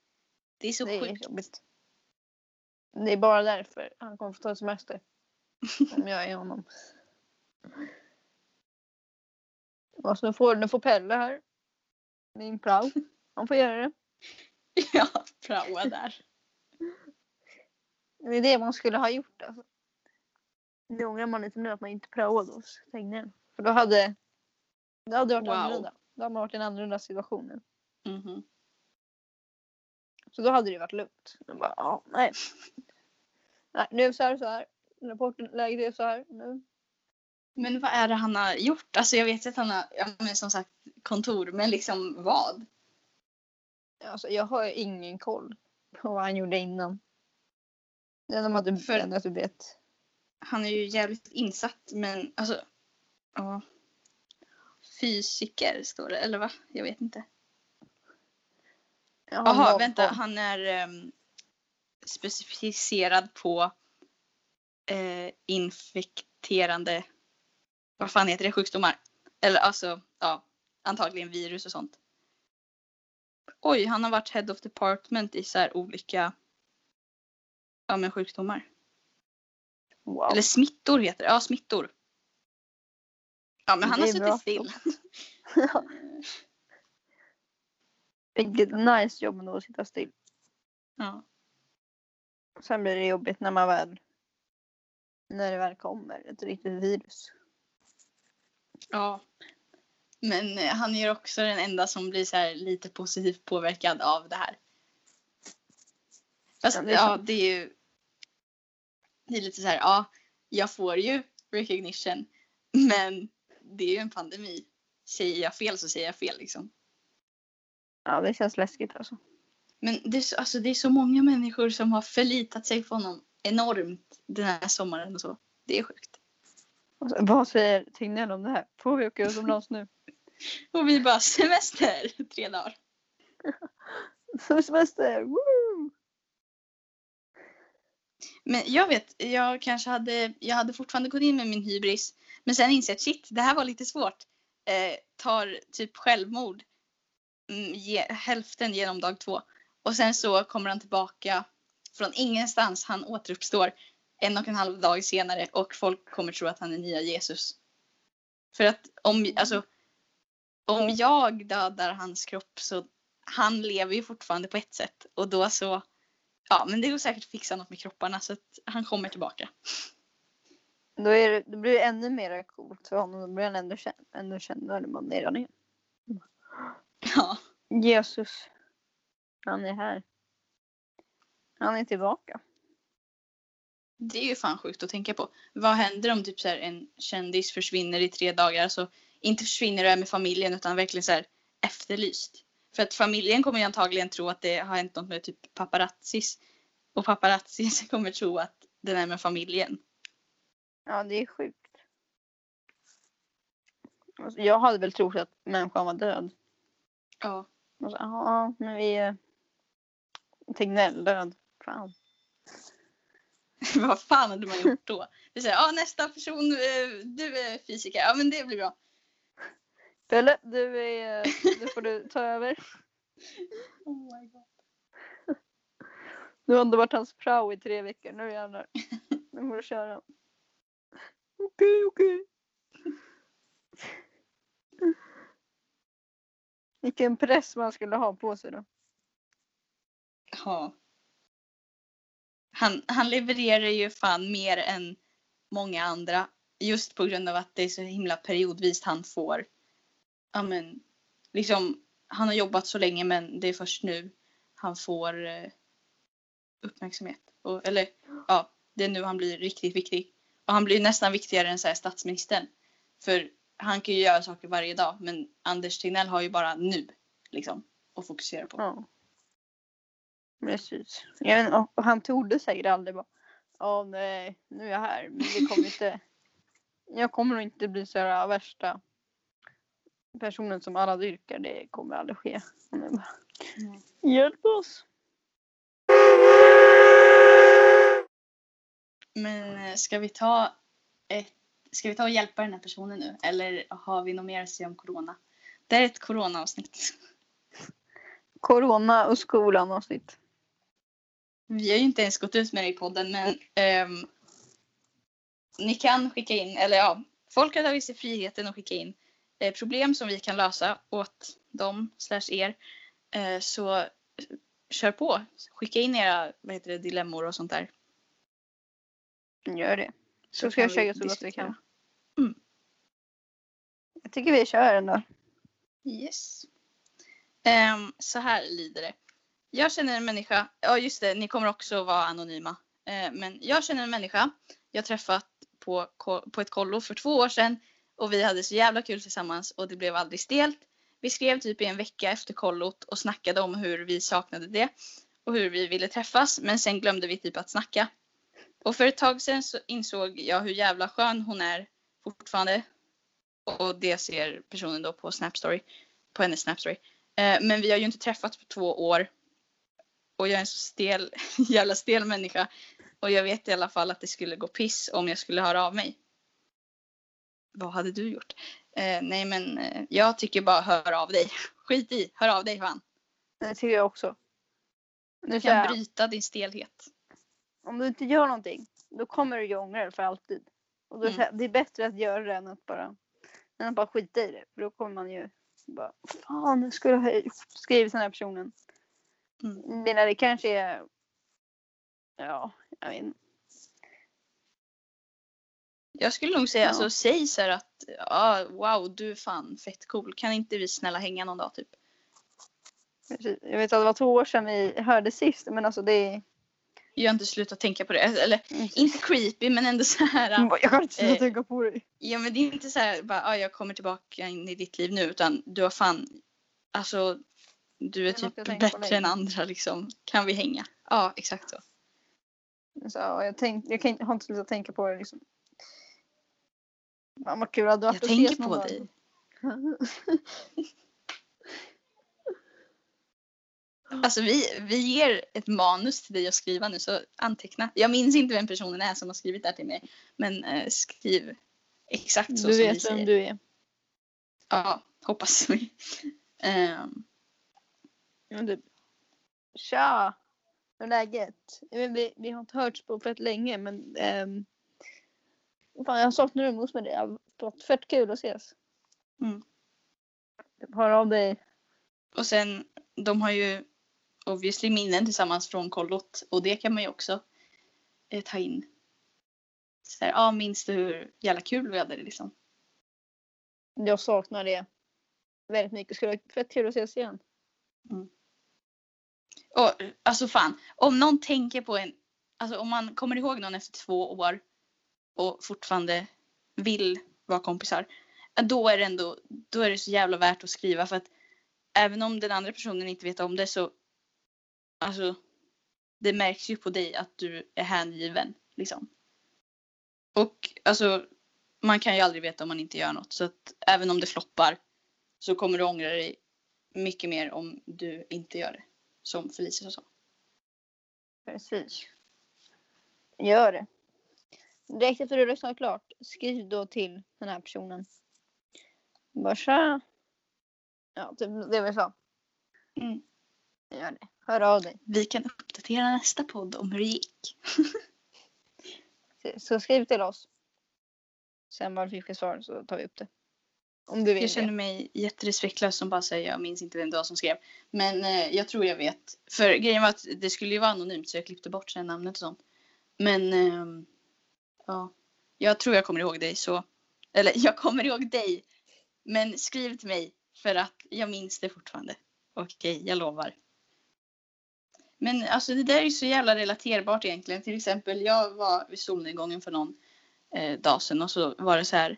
Det är så Det är sjukt. jobbigt. Det är bara därför han kommer få ta semester. Om jag är honom. Och så nu får, nu får Pelle här. min prao. Man får göra det. Ja, praoa där. Det är det man skulle ha gjort alltså. Nu ångrar man lite nu att man inte praoade hos Tegnell. För då hade det hade varit Wow. annorlunda. Då hade man varit i en annorlunda situation nu. Mhm. Så då hade det varit lugnt. Jag bara, ja, nej. nej. Nu så här så här. Rapporten, läget är så här nu. Men vad är det han har gjort? Alltså jag vet att han har, ja, men som sagt, kontor, men liksom vad? Alltså, jag har ingen koll på vad han gjorde innan. Det enda man typ, För- det jag typ vet. Han är ju jävligt insatt, men alltså, ja. Fysiker står det, eller va? Jag vet inte. Jaha, vänta, han är ehm, specificerad på eh, infekterande, vad fan heter det, sjukdomar? Eller alltså, ja, antagligen virus och sånt. Oj, han har varit head of department i så här olika ja, men sjukdomar. Wow. Eller smittor heter det. Ja, smittor. Ja, men han har bra. suttit still. Vilket nice jobb ändå att sitta still. Ja. Sen blir det jobbigt när man väl när det väl kommer ett riktigt virus. ja. Men eh, han är ju också den enda som blir så här lite positivt påverkad av det här. Fast Ja, ja, det är sant. det är ju det är lite så här, ja, jag får ju recognition, men det är ju en pandemi. Säger jag fel så säger jag fel liksom. Ja, det känns läskigt alltså. Men det är, så, alltså, det är så många människor som har förlitat sig på honom enormt den här sommaren och så. Det är sjukt. Alltså, vad säger Tegnell om det här? Får vi åka utomlands nu? Och vi bara semester tre dagar. Semester! Woo! Men jag vet, jag kanske hade, jag hade fortfarande gått in med min hybris. Men sen insett shit, det här var lite svårt. Eh, tar typ självmord. Mm, ge, hälften genom dag två. Och sen så kommer han tillbaka från ingenstans. Han återuppstår en och en halv dag senare och folk kommer tro att han är nya Jesus. För att om, alltså, om jag dödar hans kropp så han lever ju fortfarande på ett sätt. Och då så Ja, men det går säkert att fixa något med kropparna så att han kommer tillbaka. Då, är det, då blir det ännu mer coolt för honom. Då blir han ändå, känd, ännu kändare än man redan är. Ja. Jesus. Han är här. Han är tillbaka. Det är ju fan sjukt att tänka på. Vad händer om typ så här en kändis försvinner i tre dagar? Alltså inte försvinner och är med familjen utan verkligen så här efterlyst. För att familjen kommer ju antagligen tro att det har hänt något med typ paparazzis. Och paparazzis kommer tro att den är med familjen. Ja, det är sjukt. Alltså, jag hade väl trott att människan var död. Ja. Och så, ja, men vi är Tegnell död. Fan. Vad fan hade man gjort då? Det så här, ja, nästa person, eh, du är fysiker. Ja men det blir bra. Pelle, du, är, nu får du ta över. Oh my God. Nu har det varit hans prao i tre veckor. Nu jävlar. Nu får du köra. Okej, okej. Vilken press man skulle ha på sig då. Ja. Han, han levererar ju fan mer än många andra. Just på grund av att det är så himla periodvis han får. Ja men. Liksom. Han har jobbat så länge men det är först nu han får eh, uppmärksamhet. Och, eller ja. Det är nu han blir riktigt viktig. Och han blir nästan viktigare än så här, statsministern. För han kan ju göra saker varje dag. Men Anders Tegnell har ju bara nu. Liksom. Att fokusera på. Ja. Precis. Vet, inte, och han trodde säkert aldrig bara. Ja, nej, nu är jag här. Men det kommer inte. Jag kommer nog inte bli så här värsta personen som alla dyrkar. Det kommer aldrig ske. Bara, Mm. Hjälp oss. Men eh, ska vi ta ett, ska vi ta och hjälpa den här personen nu? Eller har vi något mer att säga om corona? Det här är ett corona-avsnitt. Corona och skolan avsnitt. Vi har ju inte ens gått ut med det i podden men ehm, ni kan skicka in, eller ja, folk har tagit sig friheten att skicka in problem som vi kan lösa åt dem slash er. Eh, så kör på. Skicka in era vad heter det, dilemmor och sånt där. Gör det. Så ska kan jag köra vi så gott vi kan. Mm. Jag tycker vi kör ändå. Yes. Ehm, så här lyder det. Jag känner en människa, ja just det, ni kommer också vara anonyma. Eh, men jag känner en människa jag träffat på, på ett kollo för två år sedan och vi hade så jävla kul tillsammans och det blev aldrig stelt. Vi skrev typ i en vecka efter kollot och snackade om hur vi saknade det och hur vi ville träffas men sen glömde vi typ att snacka. Och för ett tag sen så insåg jag hur jävla skön hon är fortfarande. Och det ser personen då på Snapstory, på hennes Snapstory. Eh, men vi har ju inte träffats på två år. Och jag är en så stel, jävla stel människa. Och jag vet i alla fall att det skulle gå piss om jag skulle höra av mig. Vad hade du gjort? Eh, nej men eh, jag tycker bara hör av dig. Skit i, hör av dig fan. Det tycker jag också. Du så här, kan bryta din stelhet. om du inte gör någonting, då kommer du ju ångra det för alltid. Och då är det, så här, det är bättre att göra det än att bara, än att bara skita i det. För då kommer man ju bara, fan nu skulle jag ha skrivit den här personen. Mm. Menar det kanske är, ja, jag vet inte. Jag skulle nog säga, Ja. alltså säg så att ja, wow du är fan fett cool. Kan inte vi snälla hänga någon dag typ? Jag vet att det var två år sedan vi hörde sist, men alltså det. Jag har inte slutat tänka på det. Eller Mm. inte creepy men ändå så här. Jag kan inte sluta eh, tänka på det. Ja men det är inte så här bara ah, jag kommer tillbaka in i ditt liv nu utan du har fan alltså du är typ bättre än andra liksom. Kan vi hänga? Ja exakt så. Så, ja, jag, tänk, jag, kan inte, jag har inte slutat tänka på det liksom. Fan vad kul det hade varit Jag att tänker ses någon på dag. dig. Alltså vi, vi ger ett manus till dig att skriva nu så anteckna. Jag minns inte vem personen är som har skrivit det här till mig. Men eh, skriv exakt så Du som vi vet säger. vem du är. Ja, hoppas vi. Ehm, Men du, tja! Hur är läget? Jag vet, Vi, vi har inte hörts på fett länge men um, fan, jag saknar umgås med dig. Det har varit fett kul att ses. Mm. Hör av dig. och sen, de har ju obviously minnen tillsammans från kollot. Och det kan man ju också eh, ta in. Så här, ja, minns du hur jävla kul vi hade det liksom? Jag saknar det väldigt mycket. Skulle vara fett kul att ses igen. Och alltså fan, om någon tänker på en, alltså om man kommer ihåg någon efter två år och fortfarande vill vara kompisar. Då är det ändå, då är det så jävla värt att skriva för att även om den andra personen inte vet om det så, alltså det märks ju på dig att du är hängiven liksom. Och alltså man kan ju aldrig veta om man inte gör något så att även om det floppar så kommer du ångra dig mycket mer om du inte gör det. Som Felicia sa. Precis. Gör det. Direkt efter du har lyssnat klart, skriv då till den här personen. Bara tja. Ja, typ det vi sa. Mm. Gör det. Hör av dig. Vi kan uppdatera nästa podd om hur det gick. Så skriv till oss. Sen bara vi fick svar så tar vi upp det. Om du vill Jag känner det. mig jätterespektlös som bara säger jag minns inte vem det var som skrev. Men eh, jag tror jag vet. För grejen var att det skulle ju vara anonymt så jag klippte bort sen namnet och sånt. Men ehm, ja, jag tror jag kommer ihåg dig så. Eller jag kommer ihåg dig. Men skriv till mig för att jag minns det fortfarande. Okej, jag lovar. Men alltså det där är ju så jävla relaterbart egentligen. Till exempel jag var vid solnedgången för någon eh, dag sedan och så var det så här.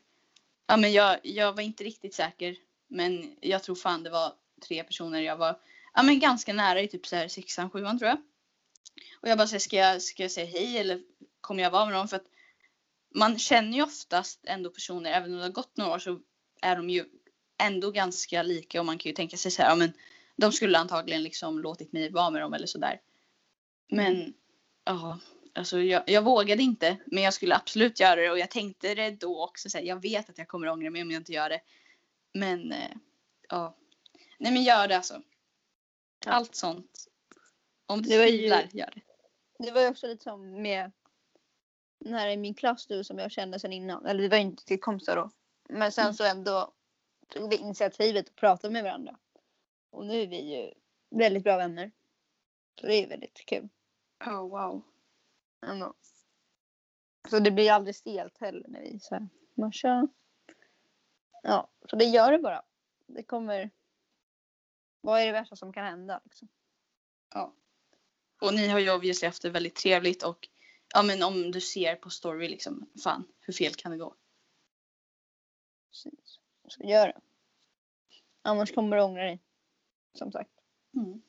Ja men jag, jag var inte riktigt säker. Men jag tror fan det var tre personer jag var ja, men ganska nära i typ så här sexan, sjuan tror jag. Och jag bara säger ska jag, ska jag säga hej eller kommer jag vara med dem? För att man känner ju oftast ändå personer, även om det har gått några år så är de ju ändå ganska lika och man kan ju tänka sig så här, ja men de skulle antagligen liksom låtit mig vara med dem eller sådär. Men ja, alltså jag, jag vågade inte men jag skulle absolut göra det och jag tänkte det då också. Så här, jag vet att jag kommer ångra mig om jag inte gör det. Men eh, ja, nej men gör det alltså. Allt sånt. Om du var ju- tvivlar, gör det. Det var ju också lite som med här i min klass du som jag kände sedan innan. Eller vi var ju inte till kompisar då. Men sen Mm. så ändå tog vi initiativet och pratade med varandra. Och nu är vi ju väldigt bra vänner. Så det är väldigt kul. Oh, wow. Ändå. Så det blir aldrig stelt heller när vi så här, man kör. Ja, så det gör det bara. Det kommer. Vad är det värsta som kan hända liksom? Ja. Och ni har ju obviously haft det väldigt trevligt och ja men om du ser på story liksom, fan hur fel kan det gå? Precis. Så gör det. Annars kommer du ångra dig. Som sagt. Mm.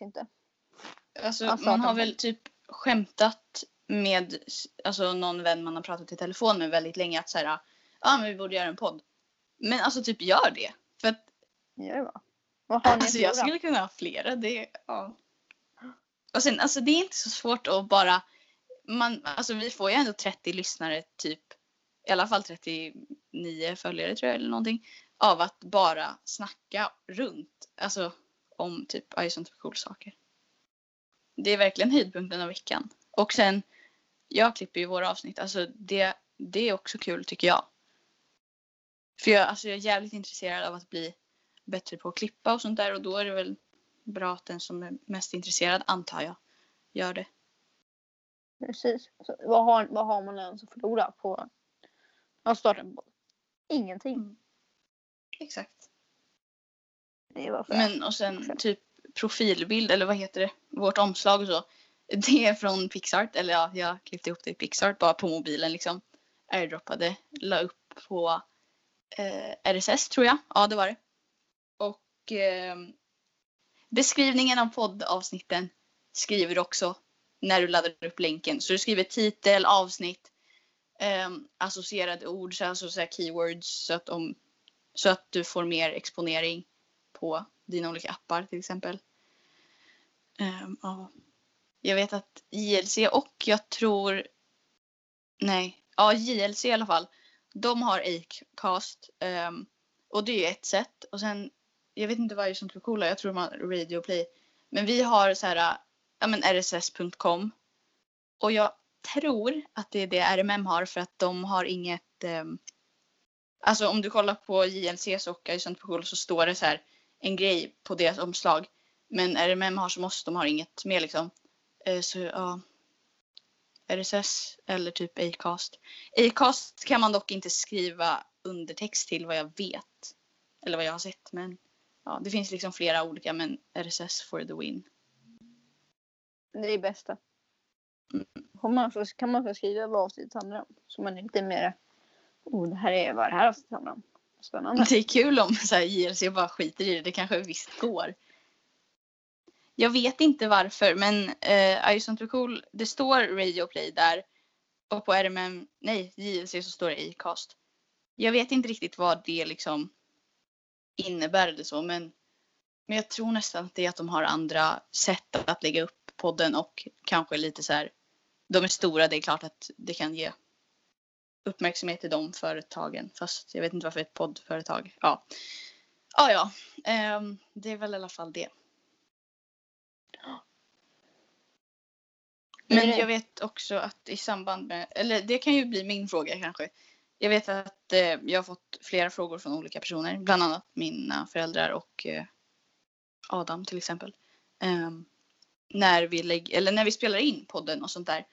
Inte. Alltså, Ja, man har väl typ skämtat med alltså, någon vän man har pratat i telefon med väldigt länge att så här, ja men vi borde göra en podd. Men alltså typ gör det. För att Gör det bara. Vad har ni alltså, jag skulle kunna ha flera. Det, ja. Och sen alltså det är inte så svårt att bara, man, alltså vi får ju ändå 30 lyssnare typ, i alla fall 39 följare tror jag eller någonting. Av att bara snacka runt, alltså om typ, ja, sånt för cool saker. Det är verkligen höjdpunkten av veckan. Och sen, jag klipper ju våra avsnitt, alltså det, det är också kul tycker jag. För jag, alltså jag är jävligt intresserad av att bli bättre på att klippa och sånt där och då är det väl bra att den som är mest intresserad, antar jag, gör det. Precis. Så, vad, har, vad har man ens att förlora på att starta en podd? Ingenting. Mm. Exakt. Det för Men och sen typ profilbild eller vad heter det, vårt omslag och så. Det är från Pixart, eller ja, jag klippte ihop det i Pixart bara på mobilen liksom. Airdroppade, la upp på eh, RSS tror jag. Ja, det var det. Och eh, beskrivningen av poddavsnitten skriver du också när du laddar upp länken. Så du skriver titel, avsnitt, eh, associerade ord, så alltså så keywords så att, om, så att du får mer exponering på dina olika appar till exempel. Um, ja. Jag vet att JLC och jag tror... Nej, ja JLC i alla fall. De har Acast. Um, ehm, och det är ju ett sätt. Och sen, jag vet inte vad är som är coola. Jag tror de har Radio Play. Men vi har så här, ja men rss.com. Och jag tror att det är det RMM har för att de har inget... Um, alltså om du kollar på JLCs och Ison så står det så här en grej på deras omslag. Men RMM har som oss, de har inget mer liksom. Eh, så ja. RSS eller typ Acast. Acast kan man dock inte skriva undertext till vad jag vet. Eller vad jag har sett. Men ja, det finns liksom flera olika men RSS for the win. Det är bästa. Mm. Man får, kan man få skriva vad avsnittet handlar om. Så man är lite mer, oh det här är vad det här avsnittet handlar om. Spännande. Det är kul om så här, JLC bara skiter i det. Det kanske visst går. Jag vet inte varför men eh, Ison Cool, det står Radio Play där. Och på RMM, nej JLC så står det Acast. Jag vet inte riktigt vad det liksom innebär eller så men, men jag tror nästan att det är att de har andra sätt att lägga upp podden och kanske lite så här. De är stora, det är klart att det kan ge uppmärksamhet till de företagen. Fast jag vet inte varför ett poddföretag. Ja, ja, ja. Um, det är väl i alla fall det. Men jag vet också att i samband med, eller det kan ju bli min fråga kanske. Jag vet att eh, jag har fått flera frågor från olika personer, bland annat mina föräldrar och eh, Adam till exempel. Eh, när, vi lägger, eller när vi spelar in podden och sånt där.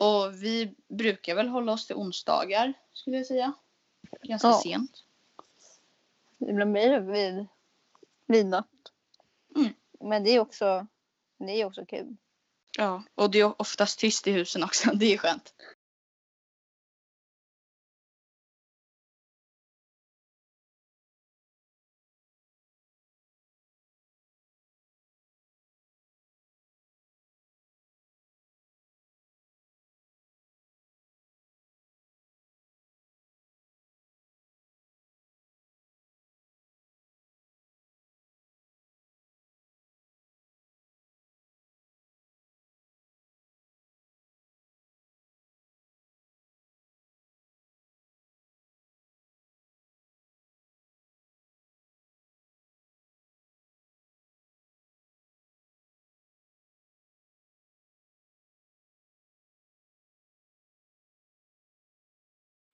Och vi brukar väl hålla oss till onsdagar skulle jag säga. Ganska ja. sent. Ibland blir det vid midnatt. Mm. Men det är också, det är också kul. Ja, och det är oftast tyst i husen också. Det är skönt.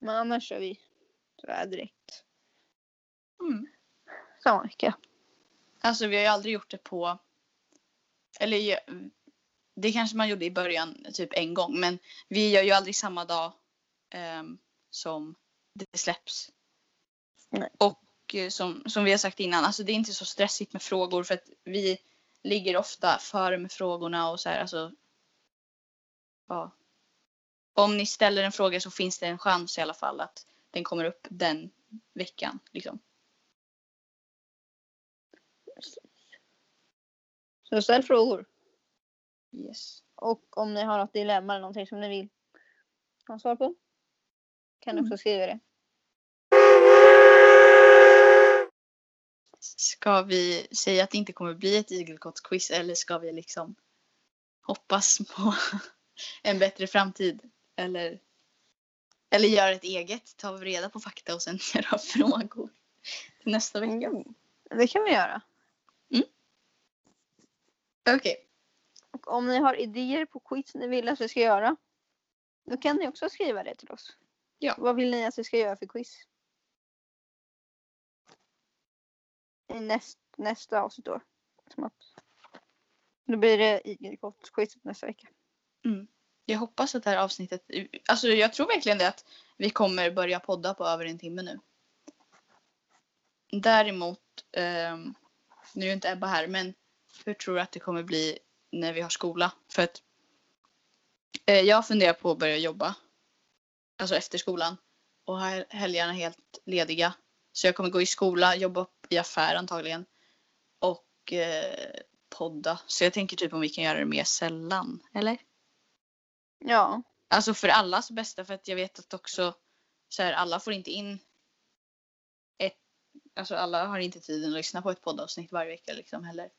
Men annars kör vi sådär direkt. Mm. Samma vecka. Alltså vi har ju aldrig gjort det på... Eller det kanske man gjorde i början typ en gång. Men vi gör ju aldrig samma dag um, som det släpps. Nej. Och eh, som, som vi har sagt innan, alltså det är inte så stressigt med frågor för att vi ligger ofta före med frågorna och så här, alltså. Ja, om ni ställer en fråga så finns det en chans i alla fall att den kommer upp den veckan. Liksom. Så ställ frågor. Yes. Och om ni har något dilemma eller någonting som ni vill ha svar på kan ni också mm. skriva det. Ska vi säga att det inte kommer bli ett igelkottsquiz eller ska vi liksom hoppas på en bättre framtid? Eller, eller gör ett eget. Ta reda på fakta och sen göra frågor till nästa vecka. Mm. Det kan vi göra. Mm. Okej. Okay. Och om ni har idéer på quiz ni vill att vi ska göra. Då kan ni också skriva det till oss. Ja. Vad vill ni att vi ska göra för quiz? I näst, nästa avsnitt då. Då blir det igelkottsquizet nästa vecka. Mm. Jag hoppas att det här avsnittet, alltså jag tror verkligen det att vi kommer börja podda på över en timme nu. Däremot, eh, nu är inte Ebba här, men hur tror du att det kommer bli när vi har skola. För att eh, jag funderar på att börja jobba. Alltså efter skolan. Och ha helgerna helt lediga. Så jag kommer gå i skola, jobba i affär antagligen. Och eh, podda. Så jag tänker typ om vi kan göra det mer sällan. Eller? Ja. Alltså för allas bästa för att jag vet att också så här, alla får inte in ett, alltså alla har inte tiden att lyssna på ett poddavsnitt varje vecka liksom heller.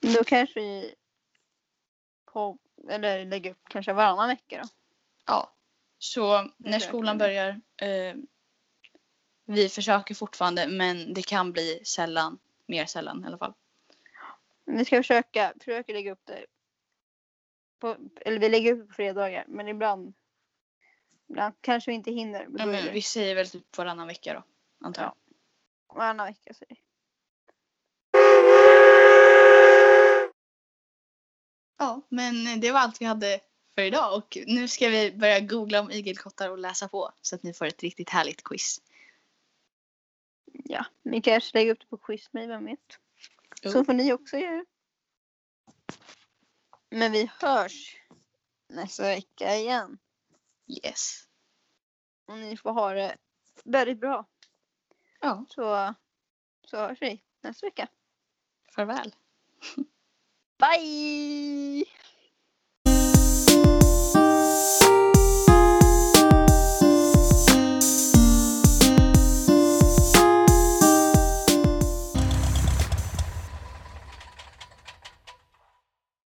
Då kanske vi på, eller lägger upp kanske varannan vecka då. Ja. Så när skolan börjar, eh, vi försöker fortfarande men det kan bli sällan, mer sällan i alla fall. Vi ska försöka, försöka lägga upp det. På, eller vi lägger upp på fredagar men ibland, ibland kanske vi inte hinner. Ja, men vi säger väl typ varannan vecka då, antar jag. varannan vecka. säger vi. Ja, men det var allt vi hade för idag och nu ska vi börja googla om igelkottar och läsa på så att ni får ett riktigt härligt quiz. Ja, vi kanske lägger upp det på Quizme, vem vet. Så får ni också göra. Men vi hörs nästa vecka igen. Yes. Och ni får ha det väldigt bra. Ja, Så, så hörs vi nästa vecka. farväl. Bye!